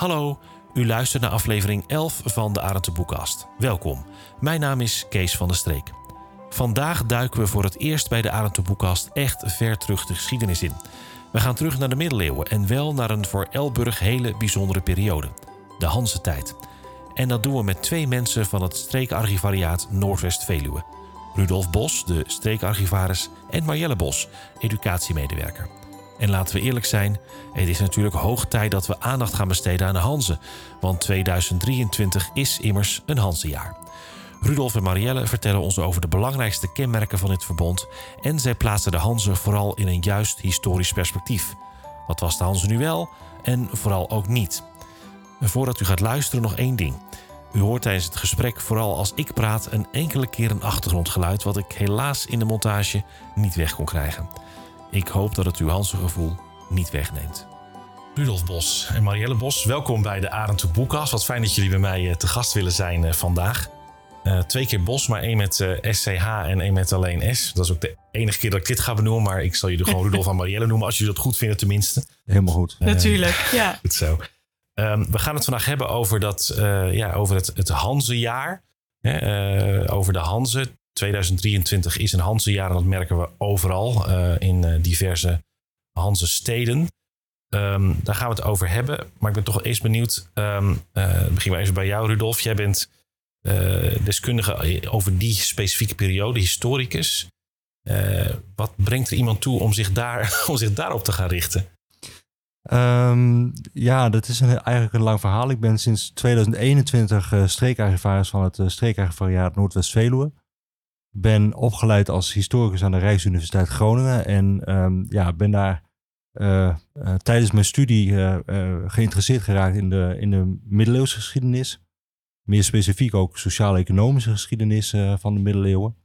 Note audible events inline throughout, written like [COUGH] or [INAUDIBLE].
Hallo, u luistert naar aflevering 11 van de Arendse Boekast. Welkom, mijn naam is Kees van der Streek. Vandaag duiken we voor het eerst bij de Arendse Boekast echt ver terug de geschiedenis in. We gaan terug naar de middeleeuwen en wel naar een voor Elburg hele bijzondere periode, de Hanse-tijd. En dat doen we met twee mensen van het streekarchivariaat Noordwest-Veluwe. Rudolf Bos, de streekarchivaris, en Marjelle Bos, educatiemedewerker. En laten we eerlijk zijn, het is natuurlijk hoog tijd dat we aandacht gaan besteden aan de Hanze. Want 2023 is immers een Hanzejaar. Rudolf en Marielle vertellen ons over de belangrijkste kenmerken van dit verbond. En zij plaatsen de Hanze vooral in een juist historisch perspectief. Wat was de Hanze nu wel en vooral ook niet? Voordat u gaat luisteren nog één ding. U hoort tijdens het gesprek vooral als ik praat een enkele keer een achtergrondgeluid... wat ik helaas in de montage niet weg kon krijgen. Ik hoop dat het uw Hanse-gevoel niet wegneemt. Rudolf Bos en Marielle Bos, welkom bij de Arend Boekas. Wat fijn dat jullie bij mij eh, te gast willen zijn eh, vandaag. Uh, twee keer Bos, maar één met uh, SCH en één met alleen S. Dat is ook de enige keer dat ik dit ga benoemen. Maar ik zal jullie gewoon Rudolf en Marielle noemen, als jullie dat goed vinden tenminste. Helemaal goed. Natuurlijk, [LAUGHS] ja. Goed zo. Um, we gaan het vandaag hebben over, dat, uh, ja, over het, het Hanzejaar. Hè, over de Hanze. 2023 is een Hanzejaar en dat merken we overal in diverse Hanse steden. Um, daar gaan we het over hebben. Maar ik ben toch eerst benieuwd. Um, begin maar even bij jou, Rudolf. Jij bent uh, deskundige over die specifieke periode, historicus. Uh, wat brengt er iemand toe om zich, daar, [LAUGHS] om zich daarop te gaan richten? Um, ja, dat is een, eigenlijk een lang verhaal. Ik ben sinds 2021 uh, streekarchivaris van het uh, streekarchivariaat Noordwest-Veluwe. Ben opgeleid als historicus aan de Rijksuniversiteit Groningen. En um, ja, ben daar uh, tijdens mijn studie geïnteresseerd geraakt in de, in de middeleeuwse geschiedenis meer specifiek ook sociaal-economische geschiedenis van de middeleeuwen.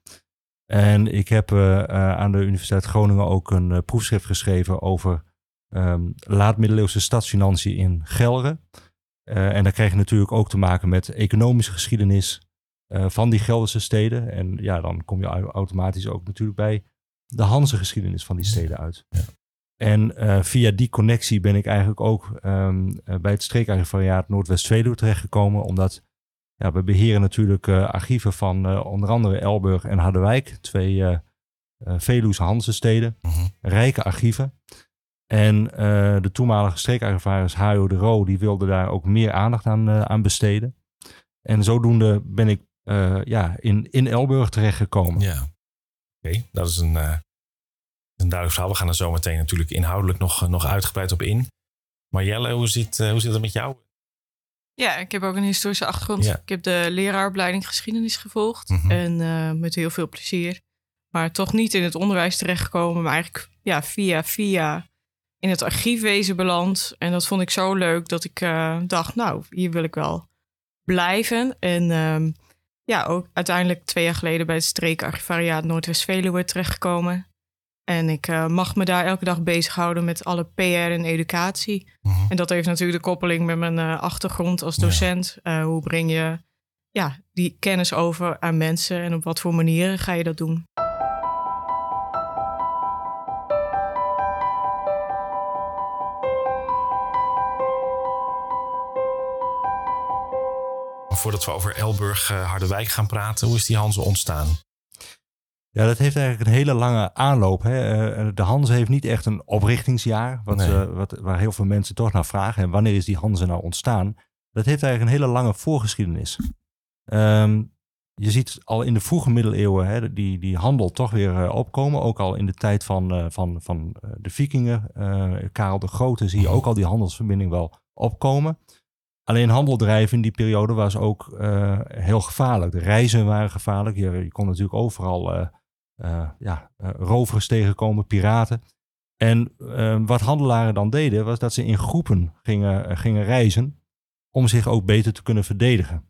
En ik heb aan de Universiteit Groningen ook een proefschrift geschreven over um, laat-middeleeuwse stadsfinanciën in Gelre. en daar krijg je natuurlijk ook te maken met economische geschiedenis van die Gelderse steden. En ja, dan kom je automatisch ook natuurlijk bij de Hanse geschiedenis van die steden uit. Ja. En via die connectie ben ik eigenlijk ook um, bij het streekarchivariaat Noordwest-Veluwe terechtgekomen, omdat ja, we beheren natuurlijk uh, archieven van uh, onder andere Elburg en Harderwijk, twee uh, Veluwse Hanse-steden, mm -hmm. rijke archieven. En de toenmalige streekarchivaris Hajo de Roo, die wilde daar ook meer aandacht aan, aan besteden. En zodoende ben ik ja, in, in Elburg terechtgekomen. Ja, oké. Okay. Dat is een, een duidelijk verhaal. We gaan er zo meteen natuurlijk inhoudelijk nog, nog uitgebreid op in. Marjelle, hoe zit, hoe zit het met jou? Ja, ik heb ook een historische achtergrond. Ja. Ik heb de leraaropleiding geschiedenis gevolgd. Mm -hmm. En uh, met heel veel plezier. Maar toch niet in het onderwijs terechtgekomen. Maar eigenlijk ja, via via in het archiefwezen beland. En dat vond ik zo leuk dat ik uh, dacht, nou, hier wil ik wel blijven. En um, ja, ook uiteindelijk twee jaar geleden bij het streekarchivariaat Noordwest-Veluwe terechtgekomen. En ik uh, mag me daar elke dag bezighouden met alle PR en educatie. Mhm. Uh -huh. En dat heeft natuurlijk de koppeling met mijn uh, achtergrond als docent. Ja. Uh, hoe breng je ja, die kennis over aan mensen en op wat voor manieren ga je dat doen? Voordat we over Elburg Harderwijk gaan praten, hoe is die Hanze ontstaan? Ja, dat heeft eigenlijk een hele lange aanloop. Hè. De Hanze heeft niet echt een oprichtingsjaar, wat, nee. uh, wat, waar heel veel mensen toch naar vragen. En wanneer is die Hanze nou ontstaan? Dat heeft eigenlijk een hele lange voorgeschiedenis. Um, je ziet al in de vroege middeleeuwen hè, die, die handel toch weer uh, opkomen. Ook al in de tijd van, uh, van, van de vikingen, Karel de Grote, zie je ook al die handelsverbinding wel opkomen. Alleen handel drijven in die periode was ook heel gevaarlijk. De reizen waren gevaarlijk. Je, kon natuurlijk overal uh, ja, uh, rovers tegenkomen, piraten. En wat handelaren dan deden, was dat ze in groepen gingen, gingen reizen om zich ook beter te kunnen verdedigen.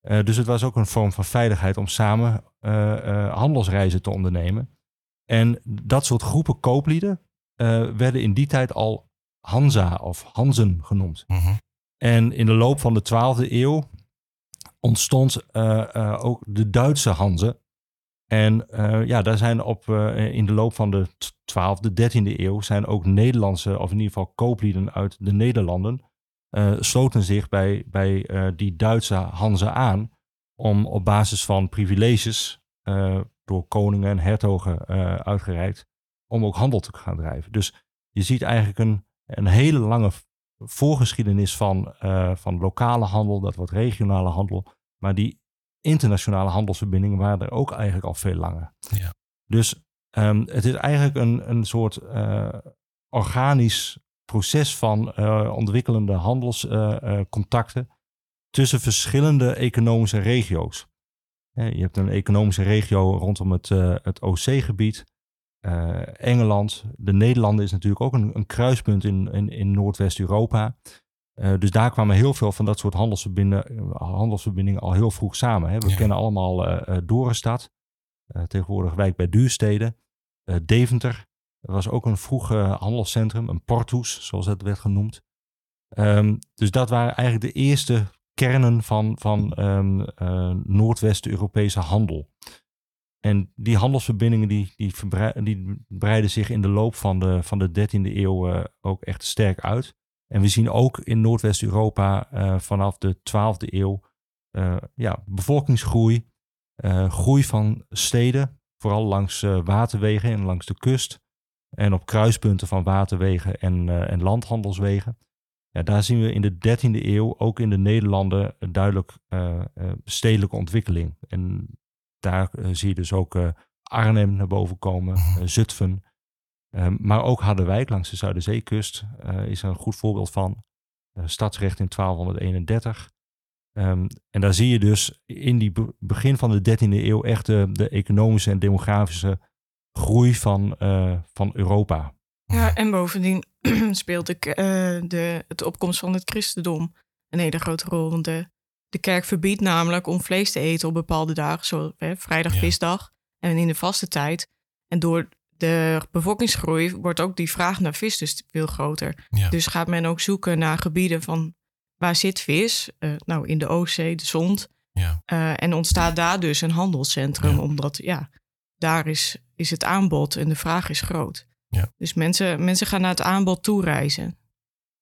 dus het was ook een vorm van veiligheid om samen handelsreizen te ondernemen. En dat soort groepen kooplieden werden in die tijd al Hansa of Hansen genoemd. Mm. En in de loop van de 12e eeuw ontstond ook de Duitse Hanze, en uh, ja, daar zijn op, uh, in de loop van de 12e, 13e eeuw zijn ook Nederlandse, of in ieder geval kooplieden uit de Nederlanden, sloten zich bij, bij die Duitse Hanze aan om op basis van privileges door koningen en hertogen uitgereikt, om ook handel te gaan drijven. Dus je ziet eigenlijk een, een hele lange voorgeschiedenis van, van lokale handel, dat wordt regionale handel, maar die internationale handelsverbindingen waren er ook eigenlijk al veel langer. Ja. Dus ehm, het is eigenlijk een, een soort uh, organisch proces van uh, ontwikkelende handelscontacten tussen verschillende economische regio's. je hebt een economische regio rondom het, het OC-gebied. Engeland, de Nederlanden is natuurlijk ook een, een kruispunt in, in, in Noordwest-Europa. Uh, dus daar kwamen heel veel van dat soort handelsverbindingen, handelsverbindingen al heel vroeg samen. Hè. We kennen allemaal uh, Dorenstad, uh, tegenwoordig wijk bij Duurstede. Deventer was ook een vroeg handelscentrum, een portus, zoals het werd genoemd. Um, dus dat waren eigenlijk de eerste kernen van, van um, Noordwest-Europese handel. En die handelsverbindingen die, die, die breiden zich in de loop van de, van de 13e eeuw ook echt sterk uit. En we zien ook in Noordwest-Europa uh, vanaf de 12e eeuw uh, ja, bevolkingsgroei, groei van steden, vooral langs waterwegen en langs de kust. En op kruispunten van waterwegen en, en landhandelswegen. Ja, daar zien we in de 13e eeuw ook in de Nederlanden duidelijk stedelijke ontwikkeling. En daar zie je dus ook Arnhem naar boven komen, Zutphen. Ehm, maar ook Harderwijk langs de Zuiderzeekust is er een goed voorbeeld van. Stadsrecht in 1231. Ehm, en daar zie je dus in die begin van de 13e eeuw echt de, de economische en demografische groei van, uh, van Europa. Ja, en bovendien [CLEARS THROAT] speelt de, de, het opkomst van het christendom een hele grote rol. Want de, de kerk verbiedt namelijk om vlees te eten op bepaalde dagen, zoals vrijdag, visdag en in de vaste tijd. En door de bevolkingsgroei wordt ook die vraag naar vis dus veel groter. Dus gaat men ook zoeken naar gebieden van waar zit vis? Uh, nou, in de Oostzee, de Zond. Ja. Uh, en ontstaat daar dus een handelscentrum, omdat ja, daar is, is het aanbod en de vraag is groot. Ja. Dus mensen, mensen gaan naar het aanbod toe reizen.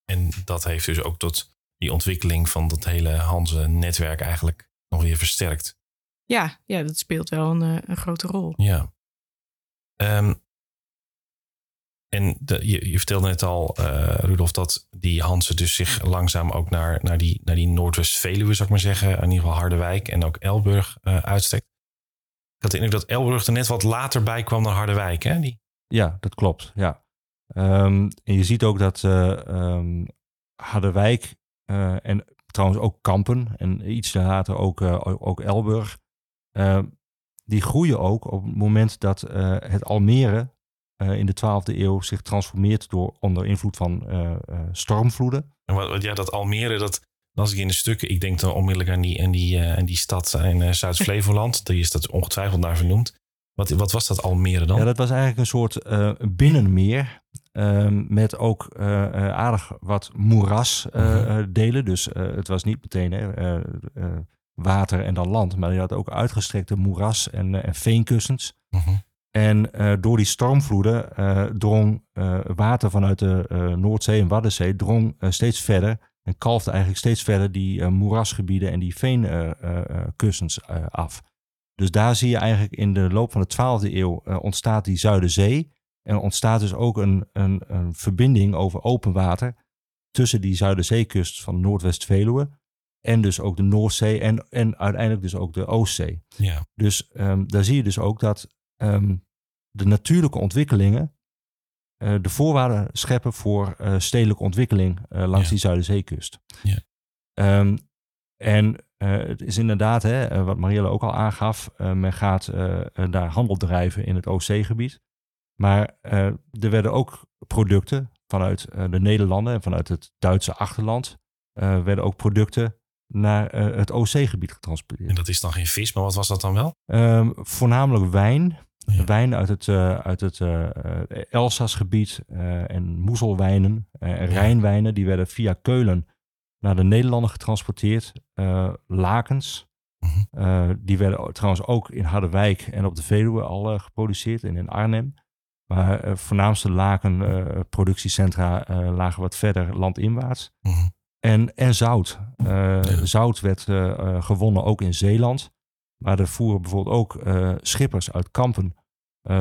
En dat heeft dus ook tot die ontwikkeling van dat hele Hanse-netwerk eigenlijk nog weer versterkt. Ja, ja dat speelt wel een, eh, een grote rol. Ja. Um, en de, je, je, vertelde net al, uh, Rudolf, dat die Hansen dus zich langzaam ook naar, naar die, naar die Noordwest-Veluwe, zou ik maar zeggen, in ieder geval Harderwijk en ook Elburg uh, uitstrekt. Ik had de indruk dat Elburg er net wat later bij kwam dan Harderwijk, hè? Die... Ja, dat klopt, ja. Um, en je ziet ook dat uh, um, Harderwijk en trouwens ook Kampen en iets later ook, ook Elburg, die groeien ook op het moment dat het Almere uh, in de 12e eeuw zich transformeert door onder invloed van uh, uh, stormvloeden. En wat, ja, dat Almere, dat las ik in de stukken. Ik denk dan onmiddellijk aan die, aan die, aan die stad in Zuid-Flevoland. Die is dat ongetwijfeld naar vernoemd. Wat, wat was dat Almere dan? Ja, dat was eigenlijk een soort binnenmeer. Ehm, met ook aardig wat moerasdelen. Mhm. Dus het was niet meteen water en dan land. Maar je had ook uitgestrekte moeras- en, en veenkussens. Uh en uh, door die stormvloeden uh, drong uh, water vanuit de Noordzee en Waddenzee drong steeds verder en kalfde eigenlijk steeds verder die moerasgebieden en die veenkussens af. Dus daar zie je eigenlijk in de loop van de 12e eeuw ontstaat die Zuiderzee. En ontstaat dus ook een, een, een verbinding over open water tussen die Zuiderzeekust van Noordwest-Veluwe en dus ook de Noordzee en, en uiteindelijk dus ook de Oostzee. Ja. Dus um, daar zie je dus ook dat Ehm, de natuurlijke ontwikkelingen uh, de voorwaarden scheppen voor uh, stedelijke ontwikkeling uh, langs die Zuiderzeekust. Ja. Um, en het is inderdaad, hè, wat Marielle ook al aangaf, men gaat daar handel drijven in het Oostzee-gebied. Maar er werden ook producten vanuit de Nederlanden en vanuit het Duitse achterland, werden ook producten naar het Oostzee-gebied getransporteerd. En dat is dan geen vis, maar wat was dat dan wel? Um, voornamelijk wijn, ja. Wijn uit het, uh, uit het uh, Elsassgebied en moezelwijnen en Rijnwijnen, die werden via Keulen naar de Nederlanden getransporteerd. lakens, mhm. die werden trouwens ook in Harderwijk en op de Veluwe al geproduceerd en in Arnhem. Maar voornaamste lakenproductiecentra lagen wat verder landinwaarts. Mhm. En, en zout. Zout werd gewonnen ook in Zeeland. Maar er voeren bijvoorbeeld ook schippers uit Kampen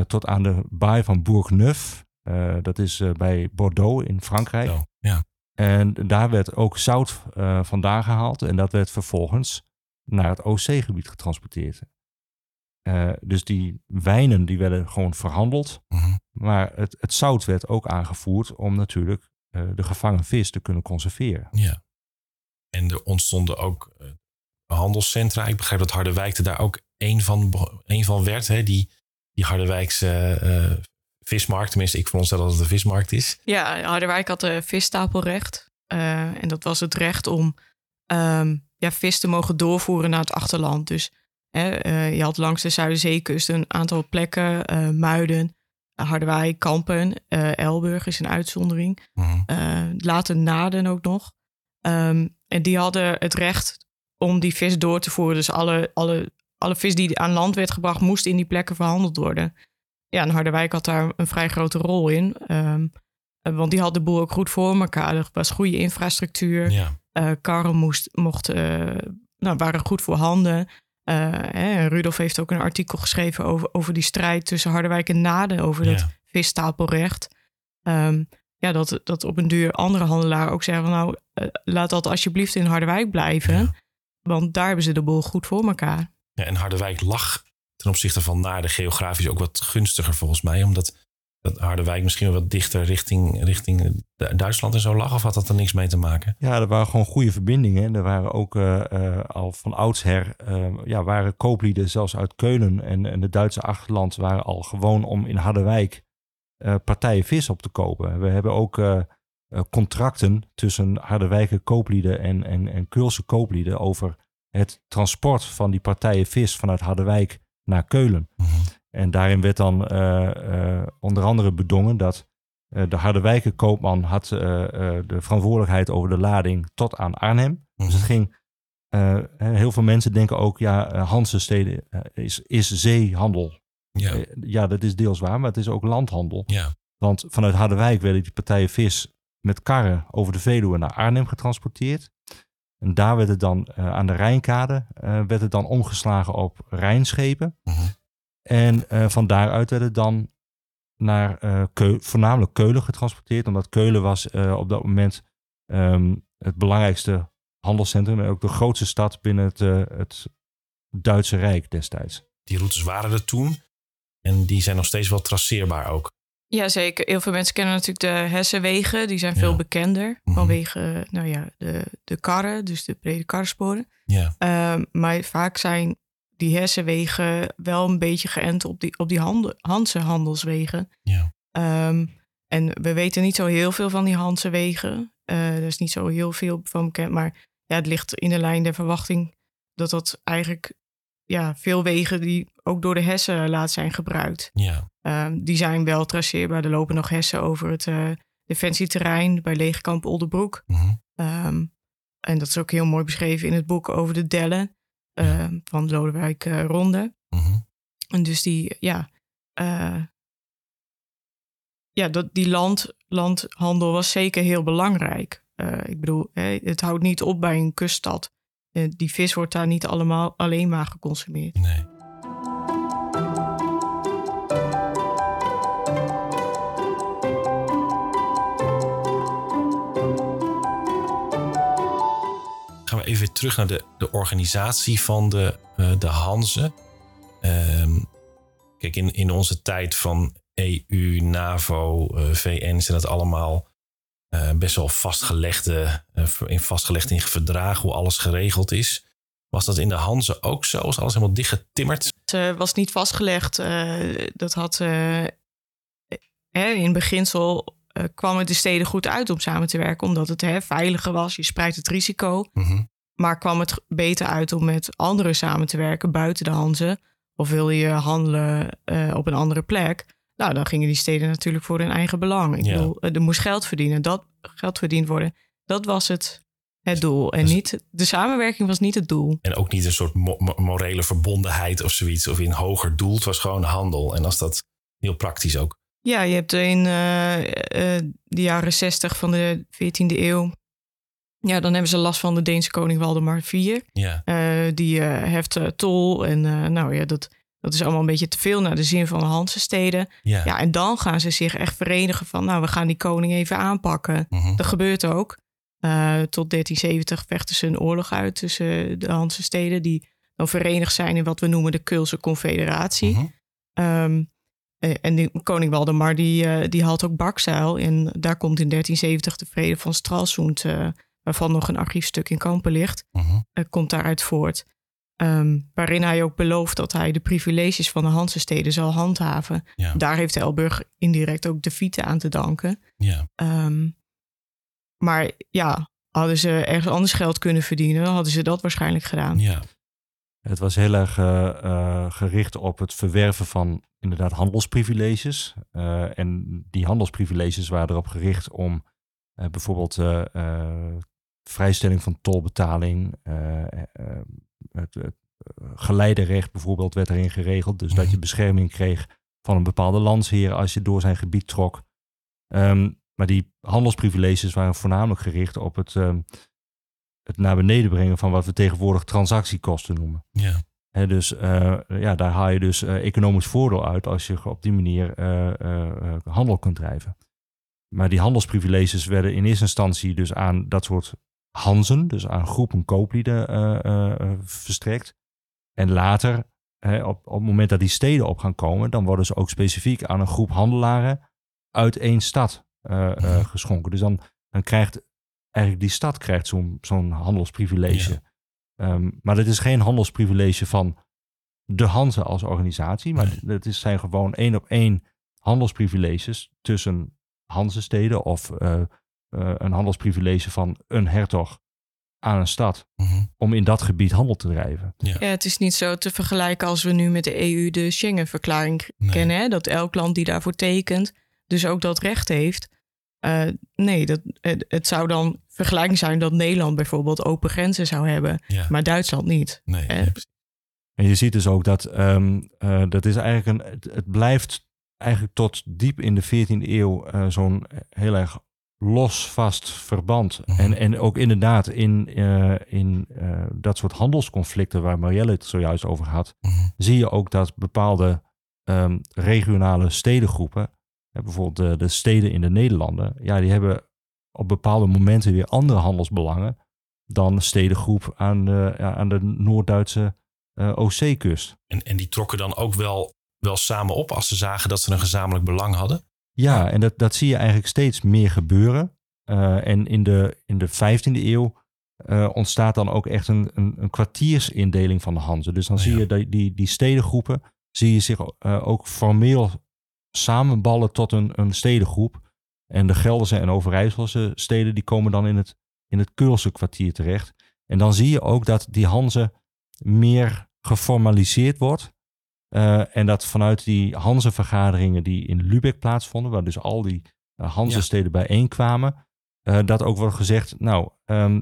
tot aan de baai van Bourgneuf. dat is bij Bordeaux in Frankrijk. Ja. En daar werd ook zout vandaan gehaald. En dat werd vervolgens naar het OC-gebied getransporteerd. Uh, dus die wijnen die werden gewoon verhandeld. Mhm. Maar het, het, zout werd ook aangevoerd om natuurlijk uh, de gevangen vis te kunnen conserveren. Ja. En er ontstonden ook handelscentra. Ik begrijp dat Harderwijk er daar ook één van, één van werd. Hè? Die, die Harderwijkse vismarkt. Tenminste, ik veronderstel dat het een vismarkt is. Ja, Harderwijk had de visstapelrecht. en dat was het recht om um, ja, vis te mogen doorvoeren naar het achterland. Dus uh, je had langs de Zuiderzeekust een aantal plekken, uh, Muiden, Harderwijk, Kampen, Elburg is een uitzondering. Mm later Naden ook nog. Um, en die hadden het recht om die vis door te voeren. Dus alle, alle, alle vis die aan land werd gebracht, moest in die plekken verhandeld worden. Ja, en Harderwijk had daar een vrij grote rol in. Um, want die had de boel ook goed voor elkaar. Er was goede infrastructuur. Ja. Uh, karren moest, mocht, nou, waren goed voorhanden. Uh, Rudolf heeft ook een artikel geschreven over, over die strijd tussen Harderwijk en Naden, over dat visstapelrecht. Um, ja, dat, dat op een duur andere handelaren ook zeggen van nou, laat dat alsjeblieft in Harderwijk blijven. Want daar hebben ze de boel goed voor elkaar. Ja, en Harderwijk lag ten opzichte van Naden geografisch ook wat gunstiger volgens mij. Omdat dat Harderwijk misschien wat dichter richting, richting Duitsland en zo lag? Of had dat er niks mee te maken? Ja, er waren gewoon goede verbindingen. Er waren ook uh, uh, al van oudsher, uh, ja, waren kooplieden zelfs uit Keulen en, en de Duitse achterland waren al gewoon om in Harderwijk partijen vis op te kopen. We hebben ook contracten tussen Harderwijker kooplieden en, en, en Keulse kooplieden over het transport van die partijen vis vanuit Harderwijk naar Keulen. Mm en daarin werd dan uh, uh, onder andere bedongen dat uh, de Harderwijker koopman had de verantwoordelijkheid over de lading tot aan Arnhem. Mm Dus het ging, heel veel mensen denken ook, ja, Hansesteden is, is zeehandel. Ja. ja, dat is deels waar, maar het is ook landhandel. Ja. Want vanuit Harderwijk werden die partijen vis met karren over de Veluwe naar Arnhem getransporteerd. En daar werd het dan aan de Rijnkade werd het dan omgeslagen op Rijnschepen. Mm en uh, van daaruit werd het dan naar voornamelijk Keulen getransporteerd. Omdat Keulen was op dat moment um, het belangrijkste handelscentrum. En ook de grootste stad binnen het, het Duitse Rijk destijds. Die routes waren er toen. En die zijn nog steeds wel traceerbaar ook. Jazeker. Heel veel mensen kennen natuurlijk de Hessenwegen. Die zijn veel bekender mm vanwege nou ja, de, de karren, dus de brede karrensporen. Ja. Uh, maar vaak zijn die hersenwegen wel een beetje geënt op die, op die handen, Hanse handelswegen. Ja. Um, en we weten niet zo heel veel van die Hanse wegen. Uh, er is niet zo heel veel van bekend. Maar ja, het ligt in de lijn der verwachting dat dat eigenlijk ja, veel wegen die ook door de hessen laat zijn gebruikt. Ja. Um, die zijn wel traceerbaar. Er lopen nog hessen over het uh, defensieterrein bij Leegkamp Oldenbroek. Mm -hmm. um, en dat is ook heel mooi beschreven in het boek over de Dellen. Ehm, van Lodewijk uh, Ronde. Mhm. En dus die, ja, ja dat, die land, landhandel was zeker heel belangrijk. Ik bedoel, hè, het houdt niet op bij een kuststad. Die vis wordt daar niet allemaal alleen maar geconsumeerd. Nee. even terug naar de, de organisatie van de, uh, de Hanze. Um, kijk, in, in onze tijd van EU, NAVO, eh, VN zijn dat allemaal uh, best wel vastgelegde, in vastgelegd in verdragen hoe alles geregeld is. Was dat in de Hanze ook zo? Was alles helemaal dichtgetimmerd? Het was niet vastgelegd. dat had in beginsel kwam het de steden goed uit om samen te werken, omdat het hè, veiliger was. Je spreidt het risico. Mm maar kwam het beter uit om met anderen samen te werken buiten de Hanze? Of wil je handelen uh, op een andere plek? Nou, dan gingen die steden natuurlijk voor hun eigen belang. Ik bedoel, eh, er moest geld verdienen. Dat geld verdiend worden. Dat was het, het doel. En dus, niet, de samenwerking was niet het doel. En ook niet een soort morele verbondenheid of zoiets. Of in hoger doel. Het was gewoon handel. En als dat heel praktisch ook. Ja, je hebt in uh, de jaren zestig van de 14e eeuw Ja, dan hebben ze last van de Deense koning Waldemar IV. Ja. die heft tol en nou ja, dat, dat is allemaal een beetje te veel naar de zin van de Hansensteden. Ja. ja, en dan gaan ze zich echt verenigen van, nou, we gaan die koning even aanpakken. Mhm. Dat gebeurt ook. tot 1370 vechten ze een oorlog uit tussen de Hansensteden, die dan verenigd zijn in wat we noemen de Keulse Confederatie. Mhm. Ehm, eh, en die, koning Waldemar die, uh, die haalt ook Bakzeil. En daar komt in 1370 de vrede van Stralsund, uh, waarvan nog een archiefstuk in Kampen ligt, Mhm. komt daaruit voort. Ehm, waarin hij ook belooft dat hij de privileges van de Hansensteden zal handhaven. Ja. Daar heeft Elburg indirect ook de Fiete aan te danken. Ja. Ehm, maar ja, hadden ze ergens anders geld kunnen verdienen, dan hadden ze dat waarschijnlijk gedaan. Ja. Het was heel erg uh, gericht op het verwerven van inderdaad handelsprivileges. Uh, en die handelsprivileges waren erop gericht om bijvoorbeeld vrijstelling van tolbetaling, het, het geleiderecht bijvoorbeeld werd erin geregeld. Dus dat je bescherming kreeg van een bepaalde landsheer als je door zijn gebied trok. Um, maar die handelsprivileges waren voornamelijk gericht op het, um, het naar beneden brengen van wat we tegenwoordig transactiekosten noemen. Ja. He, dus uh, ja, daar haal je dus uh, economisch voordeel uit als je op die manier uh, handel kunt drijven. Maar die handelsprivileges werden in eerste instantie dus aan dat soort Hanzen, dus aan groepen kooplieden uh, verstrekt. En later, op, op het moment dat die steden op gaan komen, dan worden ze ook specifiek aan een groep handelaren uit één stad uh, geschonken. Dus dan, dan krijgt eigenlijk die stad krijgt zo'n zo'n handelsprivilege. Ja. Um, maar dat is geen handelsprivilege van de Hanze als organisatie, maar nee. het is, zijn gewoon één op één handelsprivileges tussen Hanzesteden of uh, uh, een handelsprivilege van een hertog aan een stad mm -hmm. om in dat gebied handel te drijven. Ja. ja. het is niet zo te vergelijken als we nu met de EU de Schengen-verklaring nee. kennen, hè? dat elk land die daarvoor tekent, dus ook dat recht heeft. Uh, nee, dat, het, het, zou dan vergelijking zijn dat Nederland bijvoorbeeld open grenzen zou hebben, ja. maar Duitsland niet. Nee, eh, nee, en je ziet dus ook dat um, uh, dat is eigenlijk een, het, het, blijft eigenlijk tot diep in de 14e eeuw uh, zo'n heel erg los vast verband. Mhm. En, en ook inderdaad in, uh, in uh, dat soort handelsconflicten waar Marielle het zojuist over had, Mhm. zie je ook dat bepaalde um, regionale stedengroepen, hè, bijvoorbeeld de, de, steden in de Nederlanden, ja, die hebben op bepaalde momenten weer andere handelsbelangen dan de stedengroep aan de, ja, aan de Noord-Duitse uh, Oostzee-kust. En, en die trokken dan ook wel, wel samen op als ze zagen dat ze een gezamenlijk belang hadden? Ja, en dat, dat zie je eigenlijk steeds meer gebeuren. Uh, en in de, in de 15e eeuw uh, ontstaat dan ook echt een, een, een kwartiersindeling van de Hanze. Dus dan Oh, zie ja. je die, die, die stedengroepen, zie je zich uh, ook formeel samenballen tot een, een stedengroep. En de Gelderse en Overijsselse steden die komen dan in het, in het Keulse kwartier terecht. En dan zie je ook dat die Hanze meer geformaliseerd wordt. Uh, en dat vanuit die Hanze-vergaderingen die in Lübeck plaatsvonden, waar dus al die uh, Hanze-steden ja. bijeenkwamen, uh, dat ook wordt gezegd, nou, um,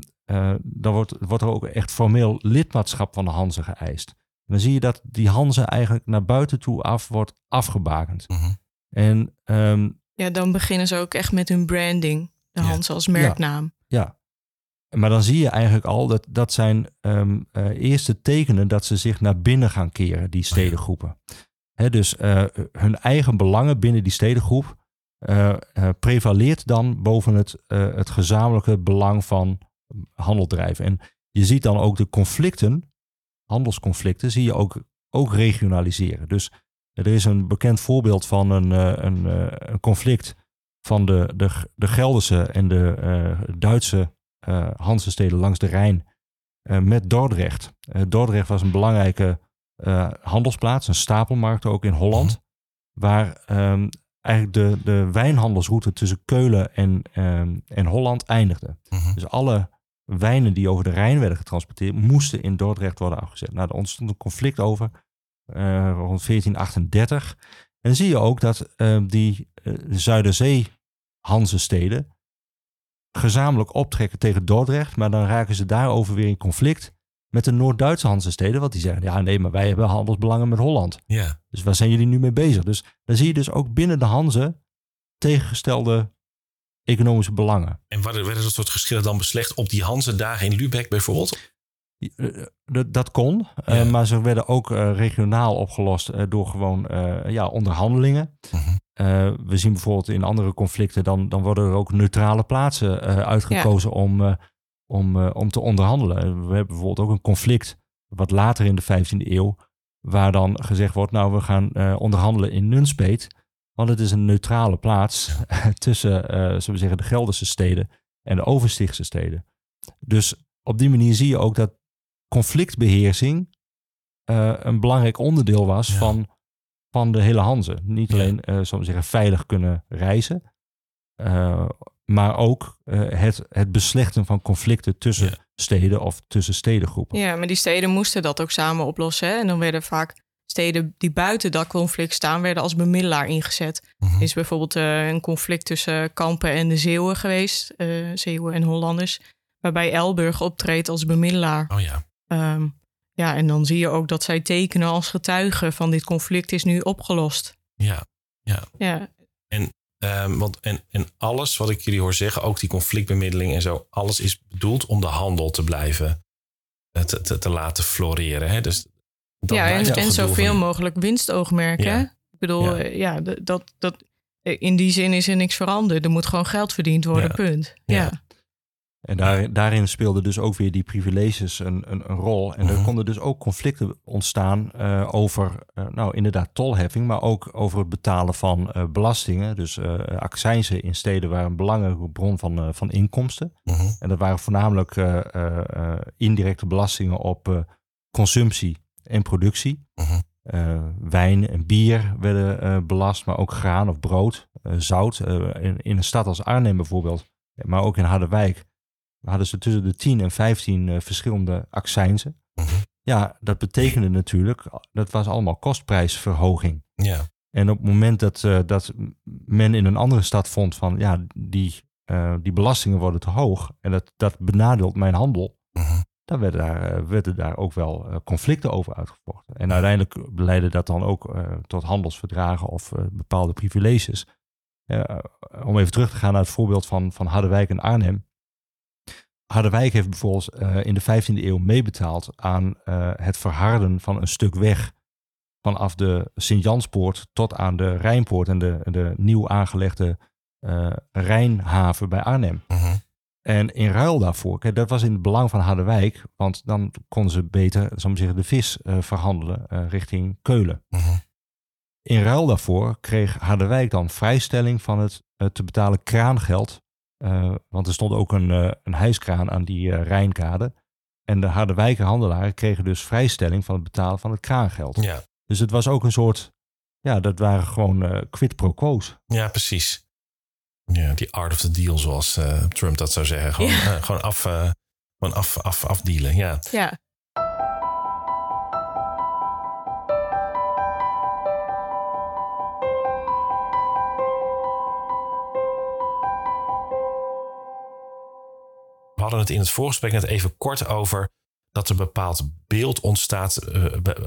dan wordt, wordt er ook echt formeel lidmaatschap van de Hanze geëist. En dan zie je dat die Hanze eigenlijk naar buiten toe af wordt afgebakend. Mm -hmm. En um, ja, dan beginnen ze ook echt met hun branding, de Hanze ja. als merknaam. Ja. ja. Maar dan zie je eigenlijk al dat dat zijn um, uh, eerste tekenen dat ze zich naar binnen gaan keren, die stedengroepen. He, dus uh, hun eigen belangen binnen die stedengroep uh, prevaleert dan boven het, het gezamenlijke belang van handel drijven. En je ziet dan ook de conflicten, handelsconflicten, zie je ook, ook regionaliseren. Dus er is een bekend voorbeeld van een, een, een conflict van de, de, de Gelderse en de Duitse uh, Hansensteden langs de Rijn uh, met Dordrecht. Uh, Dordrecht was een belangrijke handelsplaats, een stapelmarkt ook in Holland, Mhm. waar um, eigenlijk de, de wijnhandelsroute tussen Keulen en, um, en Holland eindigde. Mhm. Dus alle wijnen die over de Rijn werden getransporteerd, moesten in Dordrecht worden afgezet. Nou, er ontstond een conflict over rond 1438. En dan zie je ook dat uh, die Zuiderzee Hanse-steden gezamenlijk optrekken tegen Dordrecht, maar dan raken ze daarover weer in conflict met de Noord-Duitse Hanse-steden, want die zeggen, ja nee, maar wij hebben handelsbelangen met Holland. Ja. Dus waar zijn jullie nu mee bezig? Dus dan zie je dus ook binnen de Hanze tegengestelde economische belangen. En werden er dat soort geschillen dan beslecht op die Hanse-dagen in Lübeck bijvoorbeeld? Eh, dat, dat kon, ja. maar ze werden ook regionaal opgelost door gewoon ja, onderhandelingen. Mhm. we zien bijvoorbeeld in andere conflicten, dan, dan worden er ook neutrale plaatsen uitgekozen om, om, om te onderhandelen. We hebben bijvoorbeeld ook een conflict wat later in de 15e eeuw, waar dan gezegd wordt, nou we gaan onderhandelen in Nunspeet. Want het is een neutrale plaats [LAUGHS] tussen, uh, zullen we zeggen, de Gelderse steden en de Overstichtse steden. Dus op die manier zie je ook dat conflictbeheersing uh, een belangrijk onderdeel was van, van de hele Hanze. Niet alleen, uh, zullen we zeggen, veilig kunnen reizen, maar ook het, het beslechten van conflicten tussen steden of tussen stedengroepen. Ja, maar die steden moesten dat ook samen oplossen. Hè? En dan werden vaak steden die buiten dat conflict staan, werden als bemiddelaar ingezet. Er mhm. is bijvoorbeeld uh, een conflict tussen Kampen en de Zeeuwen geweest, uh, Zeeuwen en Hollanders, waarbij Elburg optreedt als bemiddelaar. Oh ja. Um, ja, en dan zie je ook dat zij tekenen als getuige van dit conflict is nu opgelost. Ja, ja. ja. En, um, want, en, en alles wat ik jullie hoor zeggen, ook die conflictbemiddeling en zo, alles is bedoeld om de handel te blijven eh, te, te, te laten floreren. Hè? Dus ja, en, en zoveel mogelijk winstoogmerken. Ik bedoel, ja, eh, dat, dat, eh, in die zin is er niks veranderd. Er moet gewoon geld verdiend worden, punt. Ja. En daar, daarin speelden dus ook weer die privileges een, een, een rol. En er mhm. konden dus ook conflicten ontstaan uh, over, uh, nou inderdaad, tolheffing, maar ook over het betalen van uh, belastingen. Dus accijnzen in steden waren een belangrijke bron van, van inkomsten. Mhm. En dat waren voornamelijk indirecte belastingen op consumptie en productie. Mhm. Eh, wijn en bier werden belast, maar ook graan of brood, zout. In, in, een stad als Arnhem bijvoorbeeld, maar ook in Harderwijk, hadden ze tussen de 10 en 15 verschillende accijnzen. Mhm. Ja, dat betekende natuurlijk, dat was allemaal kostprijsverhoging. Ja. En op het moment dat, dat men in een andere stad vond van, ja, die, die belastingen worden te hoog en dat, dat benadeelt mijn handel, mhm dan werden daar, eh, werden daar ook wel eh, conflicten over uitgevochten. En uiteindelijk leidde dat dan ook uh, tot handelsverdragen of bepaalde privileges. om even terug te gaan naar het voorbeeld van, van Harderwijk en Arnhem. Harderwijk heeft bijvoorbeeld in de 15e eeuw meebetaald aan het verharden van een stuk weg vanaf de Sint-Janspoort tot aan de Rijnpoort en de, de nieuw aangelegde Rijnhaven bij Arnhem. Uh en in ruil daarvoor, kijk, dat was in het belang van Harderwijk, want dan konden ze beter, zal zeggen, de vis verhandelen richting Keulen. Uh-huh. In ruil daarvoor kreeg Harderwijk dan vrijstelling van het te betalen kraangeld. Want er stond ook een, een hijskraan aan die Rijnkade. En de Harderwijker handelaren kregen dus vrijstelling van het betalen van het kraangeld. Ja. Dus het was ook een soort, ja, dat waren gewoon quid pro quo's. Ja, precies. Ja, die art of the deal, zoals uh, Trump dat zou zeggen. Gewoon, ja. uh, gewoon, af, uh, gewoon af, af, afdealen. Ja. ja. Hadden het in het voorgesprek net even kort over dat er een bepaald beeld ontstaat,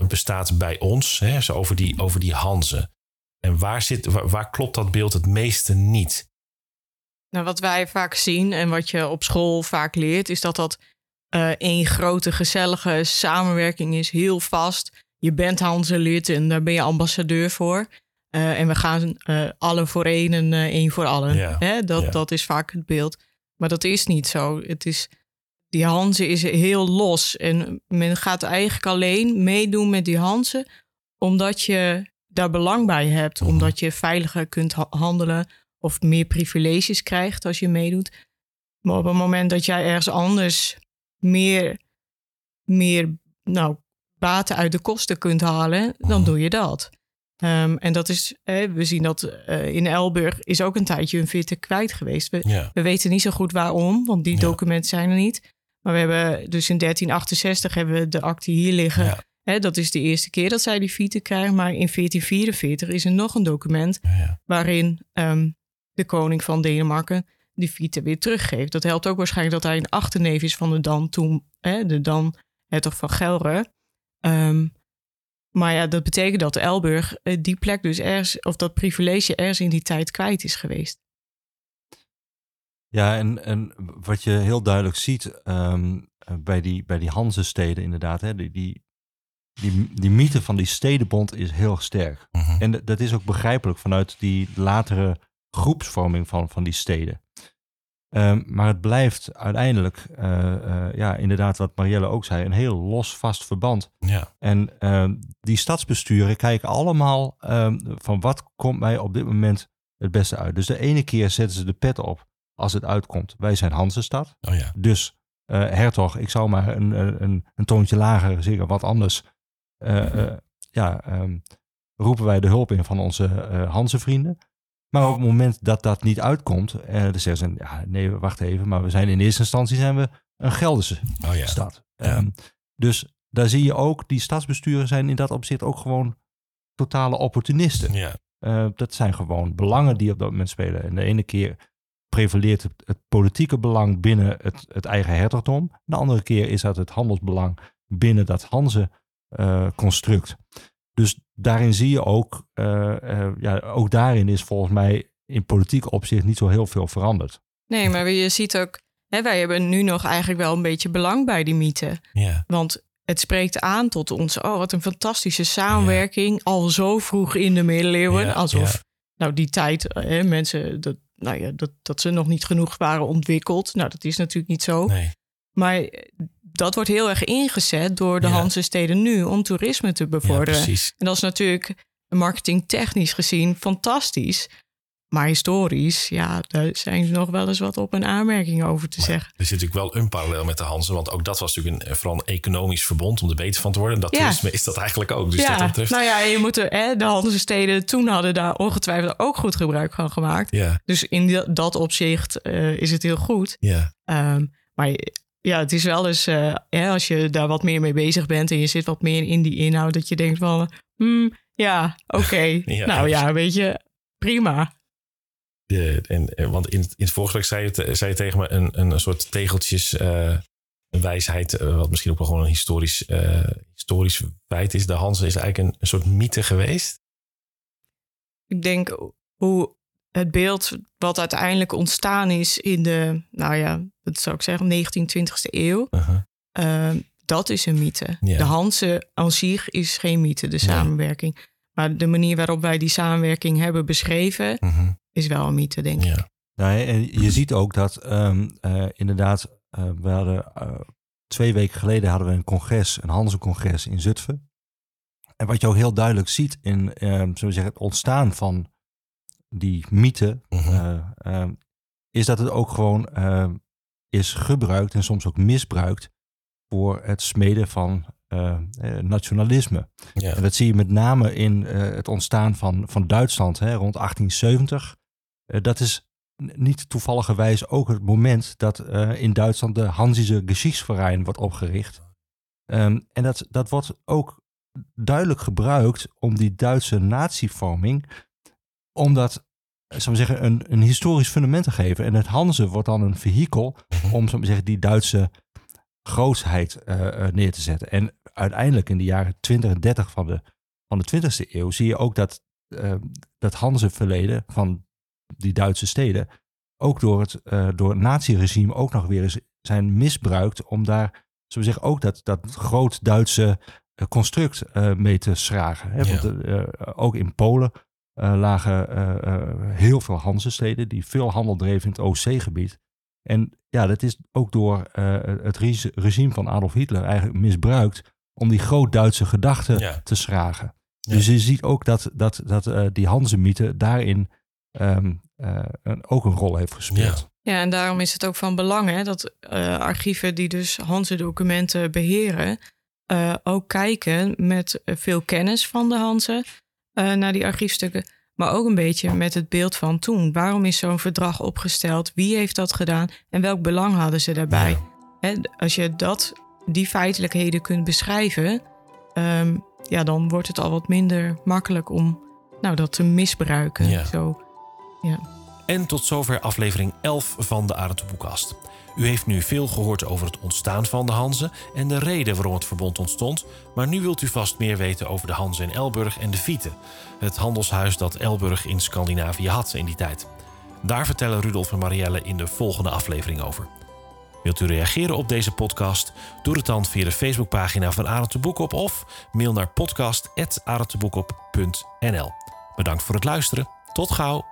bestaat bij ons, hè, zo over die, over die Hanzen. En waar, zit, waar, waar klopt dat beeld het meeste niet? Nou, wat wij vaak zien en wat je op school vaak leert, is dat dat uh, één grote gezellige samenwerking is, heel vast. Je bent Hanse-lid en daar ben je ambassadeur voor. Uh, en we gaan uh, allen voor één en één voor allen. Hè? Dat, dat is vaak het beeld. Maar dat is niet zo. Het is, die Hanze is heel los. En men gaat eigenlijk alleen meedoen met die Hanze omdat je daar belang bij hebt. Mhm. Omdat je veiliger kunt handelen of meer privileges krijgt als je meedoet. Maar op het moment dat jij ergens anders meer, meer nou, baten uit de kosten kunt halen, dan mhm. doe je dat. Um, en dat is, we zien dat uh, in Elburg is ook een tijdje een vitte kwijt geweest. We, we weten niet zo goed waarom, want die documenten zijn er niet. Maar we hebben dus in 1368 hebben we de akte hier liggen. Ja. Dat is de eerste keer dat zij die fiete krijgen. Maar in 1444 is er nog een document waarin um, de koning van Denemarken die fiete weer teruggeeft. Dat helpt ook waarschijnlijk dat hij een achterneef is van de dan toen, hè, de dan hertog van Gelre. Um, maar ja, dat betekent dat Elburg eh, die plek dus ergens, of dat privilege ergens in die tijd kwijt is geweest. Ja, en, en wat je heel duidelijk ziet ehm, bij die, bij die Hanse-steden inderdaad, hè, die, die, die, die mythe van die stedenbond is heel sterk. Mhm. En dat is ook begrijpelijk vanuit die latere groepsvorming van, van die steden. Ehm, maar het blijft uiteindelijk, uh, uh, ja, inderdaad, wat Marielle ook zei, een heel los vast verband. Ja. En uh, die stadsbesturen kijken allemaal um, van wat komt mij op dit moment het beste uit. Dus de ene keer zetten ze de pet op als het uitkomt. Wij zijn Hansestad. Oh ja. Dus uh, Hertog, ik zou maar een, een, een toontje lager zeggen, wat anders. ja, um, roepen wij de hulp in van onze Hanse vrienden. Maar op het moment dat dat niet uitkomt, eh, dan zeggen ze, ja, nee, wacht even, maar we zijn in eerste instantie zijn we een Gelderse oh, ja. stad. Um, dus daar zie je ook, die stadsbesturen zijn in dat opzicht ook gewoon totale opportunisten. Ja. Uh, dat zijn gewoon belangen die op dat moment spelen. En de ene keer prevaleert het, het politieke belang binnen het, het, eigen hertogdom. De andere keer is dat het handelsbelang binnen dat Hanze-construct. Uh, dus daarin zie je ook, uh, ja, ook daarin is volgens mij in politiek opzicht niet zo heel veel veranderd. Nee, maar je ziet ook, hè, wij hebben nu nog eigenlijk wel een beetje belang bij die mythe. Ja. Want het spreekt aan tot ons, oh wat een fantastische samenwerking, al zo vroeg in de middeleeuwen. Ja, alsof, nou die tijd, hè, mensen, dat, nou ja, dat, dat ze nog niet genoeg waren ontwikkeld. Nou, dat is natuurlijk niet zo. Nee. Maar dat wordt heel erg ingezet door de ja. Hanse-steden nu om toerisme te bevorderen. Ja, en dat is natuurlijk marketingtechnisch gezien fantastisch. Maar historisch, ja, daar zijn ze nog wel eens wat op een aanmerking over te maar zeggen. Er zit natuurlijk wel een parallel met de Hansen, want ook dat was natuurlijk een, vooral een economisch verbond om er beter van te worden. En dat ja. toerisme is dat eigenlijk ook. Dus ja. dat betreft... Nou ja, je moet er, hè, de Hanse steden toen hadden daar ongetwijfeld ook goed gebruik van gemaakt. Ja. Dus in dat opzicht uh, is het heel goed. Ja. Um, maar ja, het is wel eens, uh, ja, als je daar wat meer mee bezig bent en je zit wat meer in die inhoud, dat je denkt van, hmm, ja, oké. Okay. [LAUGHS] ja, nou ja, weet je, prima. De, en, want in, in het vorige zei je, zei je tegen me een, een soort tegeltjes uh, wijsheid, uh, wat misschien ook wel gewoon een historisch, historisch feit is. De Hanse is eigenlijk een, een soort mythe geweest. Ik denk hoe het beeld wat uiteindelijk ontstaan is in de, nou ja, dat zou ik zeggen, 19e, 20e eeuw. Uh -huh. uh, dat is een mythe. Ja. De Hanse aan zich is geen mythe, de samenwerking. Nee. Maar de manier waarop wij die samenwerking hebben beschreven, uh -huh. is wel een mythe, denk ja. ik. Nou, en je ziet ook dat um, uh, inderdaad, uh, we hadden twee weken geleden hadden we een congres, een Hanse-congres in Zutphen. En wat je ook heel duidelijk ziet in, um, zullen we zeggen, het ontstaan van die mythe, uh -huh. uh, is dat het ook gewoon uh, is gebruikt en soms ook misbruikt voor het smeden van uh, nationalisme. Ja. En dat zie je met name in het ontstaan van, van Duitsland hè, rond 1870. dat is niet toevalligerwijs ook het moment dat in Duitsland de Hansische Geschichtsverein wordt opgericht. Um, en dat, dat wordt ook duidelijk gebruikt om die Duitse natievorming omdat zou maar zeggen, een, een historisch fundament te geven. En het Hanze wordt dan een vehikel om zou maar zeggen, die Duitse grootsheid uh, neer te zetten. En uiteindelijk in de jaren 20 en 30 van de, van de 20e eeuw zie je ook dat uh, dat Hanse verleden van die Duitse steden ook door het, uh, door het naziregime ook nog weer eens zijn misbruikt om daar, zo zeggen, ook dat, dat groot Duitse construct mee te schragen. Hè? Ja. Ook in Polen lagen uh, heel veel Hanse-steden die veel handel dreven in het Oostzee-gebied. En ja, dat is ook door het regime van Adolf Hitler eigenlijk misbruikt om die groot-Duitse gedachten ja. te schragen. Ja. Dus je ziet ook dat, dat, dat die Hanse-mythe daarin um, een, ook een rol heeft gespeeld. Ja. ja, en daarom is het ook van belang hè, dat archieven die dus Hanse-documenten beheren, ook kijken met veel kennis van de Hanse uh, naar die archiefstukken. Maar ook een beetje met het beeld van toen. Waarom is zo'n verdrag opgesteld? Wie heeft dat gedaan? En welk belang hadden ze daarbij? Als je dat, die feitelijkheden kunt beschrijven, um, ja, dan wordt het al wat minder makkelijk om nou, dat te misbruiken. Ja. Zo, ja. En tot zover aflevering 11 van de Arendtboekast. U heeft nu veel gehoord over het ontstaan van de Hanze en de reden waarom het verbond ontstond, maar nu wilt u vast meer weten over de Hanze in Elburg en de Fiete, het handelshuis dat Elburg in Scandinavië had in die tijd. Daar vertellen Rudolf en Marielle in de volgende aflevering over. Wilt u reageren op deze podcast? Doe het dan via de Facebookpagina van Arend Boekop of mail naar podcast.arendteboekop.nl. Bedankt voor het luisteren. Tot gauw.